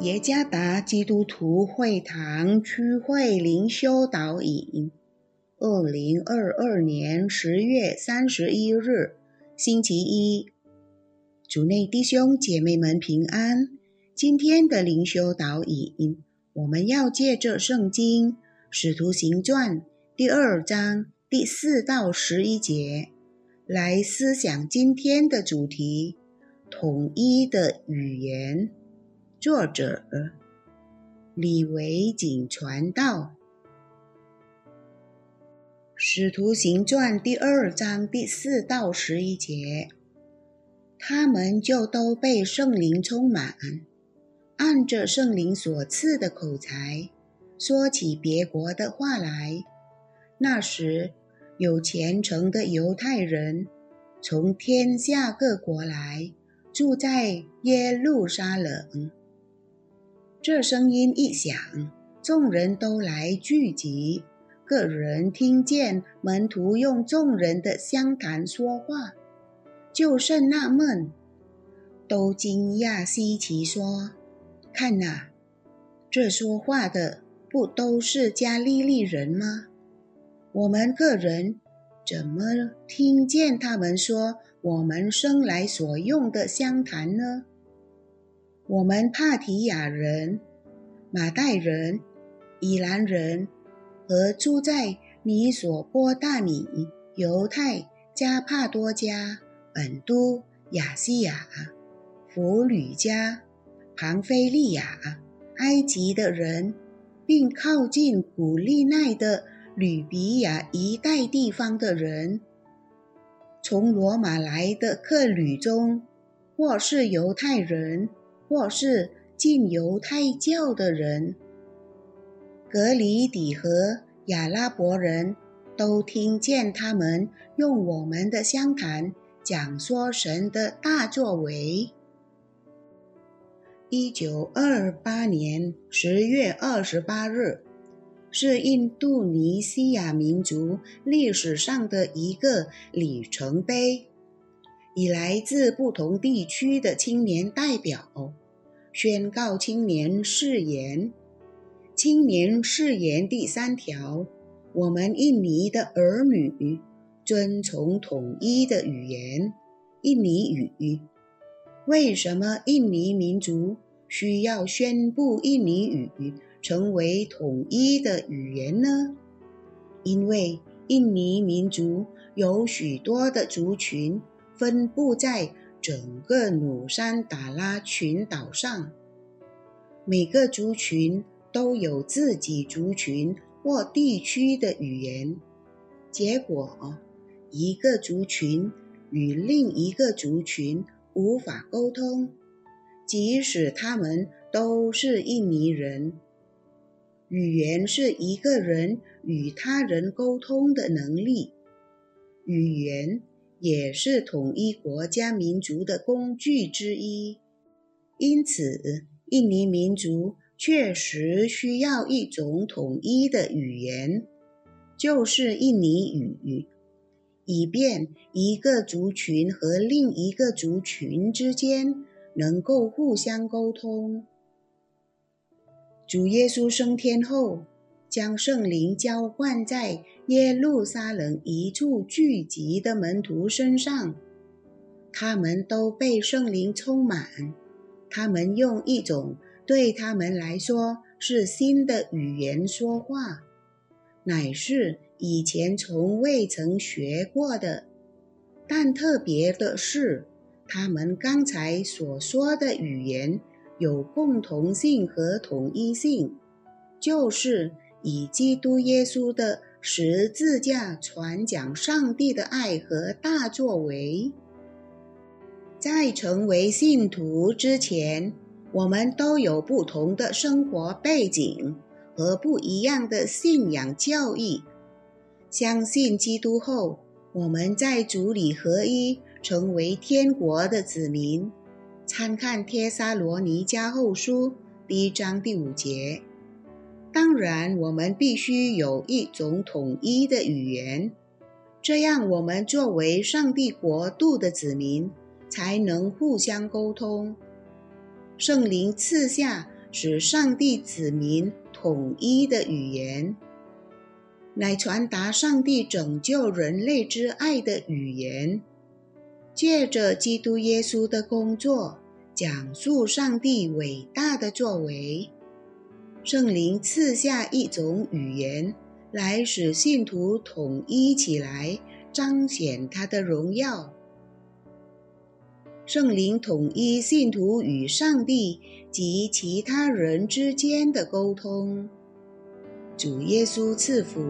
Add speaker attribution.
Speaker 1: 耶加达基督徒会堂区会灵修导引，二零二二年十月三十一日，星期一，主内弟兄姐妹们平安。今天的灵修导引，我们要借着圣经《使徒行传》第二章第四到十一节来思想今天的主题：统一的语言。作者李维景传道，《使徒行传》第二章第四到十一节，他们就都被圣灵充满，按着圣灵所赐的口才，说起别国的话来。那时有虔诚的犹太人从天下各国来，住在耶路撒冷。这声音一响，众人都来聚集。个人听见门徒用众人的相谈说话，就甚纳闷，都惊讶稀奇，说：“看哪，这说话的不都是加利利人吗？我们个人怎么听见他们说我们生来所用的相谈呢？”我们帕提亚人、马代人、以兰人和住在米索波大米、犹太、加帕多加、本都、亚细亚、弗吕加、庞菲利亚、埃及的人，并靠近古利奈的吕比亚一带地方的人，从罗马来的客旅中，或是犹太人。或是进犹太教的人，格里底和亚拉伯人都听见他们用我们的相谈讲说神的大作为。一九二八年十月二十八日，是印度尼西亚民族历史上的一个里程碑，以来自不同地区的青年代表。宣告青年誓言，青年誓言第三条：我们印尼的儿女遵从统一的语言——印尼语。为什么印尼民族需要宣布印尼语成为统一的语言呢？因为印尼民族有许多的族群分布在。整个努山达拉群岛上，每个族群都有自己族群或地区的语言。结果，一个族群与另一个族群无法沟通，即使他们都是印尼人。语言是一个人与他人沟通的能力。语言。也是统一国家民族的工具之一，因此，印尼民族确实需要一种统一的语言，就是印尼语，以便一个族群和另一个族群之间能够互相沟通。主耶稣升天后。将圣灵浇灌在耶路撒冷一处聚集的门徒身上，他们都被圣灵充满。他们用一种对他们来说是新的语言说话，乃是以前从未曾学过的。但特别的是，他们刚才所说的语言有共同性和统一性，就是。以基督耶稣的十字架传讲上帝的爱和大作为。在成为信徒之前，我们都有不同的生活背景和不一样的信仰教义。相信基督后，我们在主里合一，成为天国的子民。参看《帖撒罗尼迦后书》第一章第五节。当然，我们必须有一种统一的语言，这样我们作为上帝国度的子民，才能互相沟通。圣灵赐下使上帝子民统一的语言，来传达上帝拯救人类之爱的语言。借着基督耶稣的工作，讲述上帝伟大的作为。圣灵赐下一种语言，来使信徒统一起来，彰显他的荣耀。圣灵统一信徒与上帝及其他人之间的沟通。主耶稣赐福。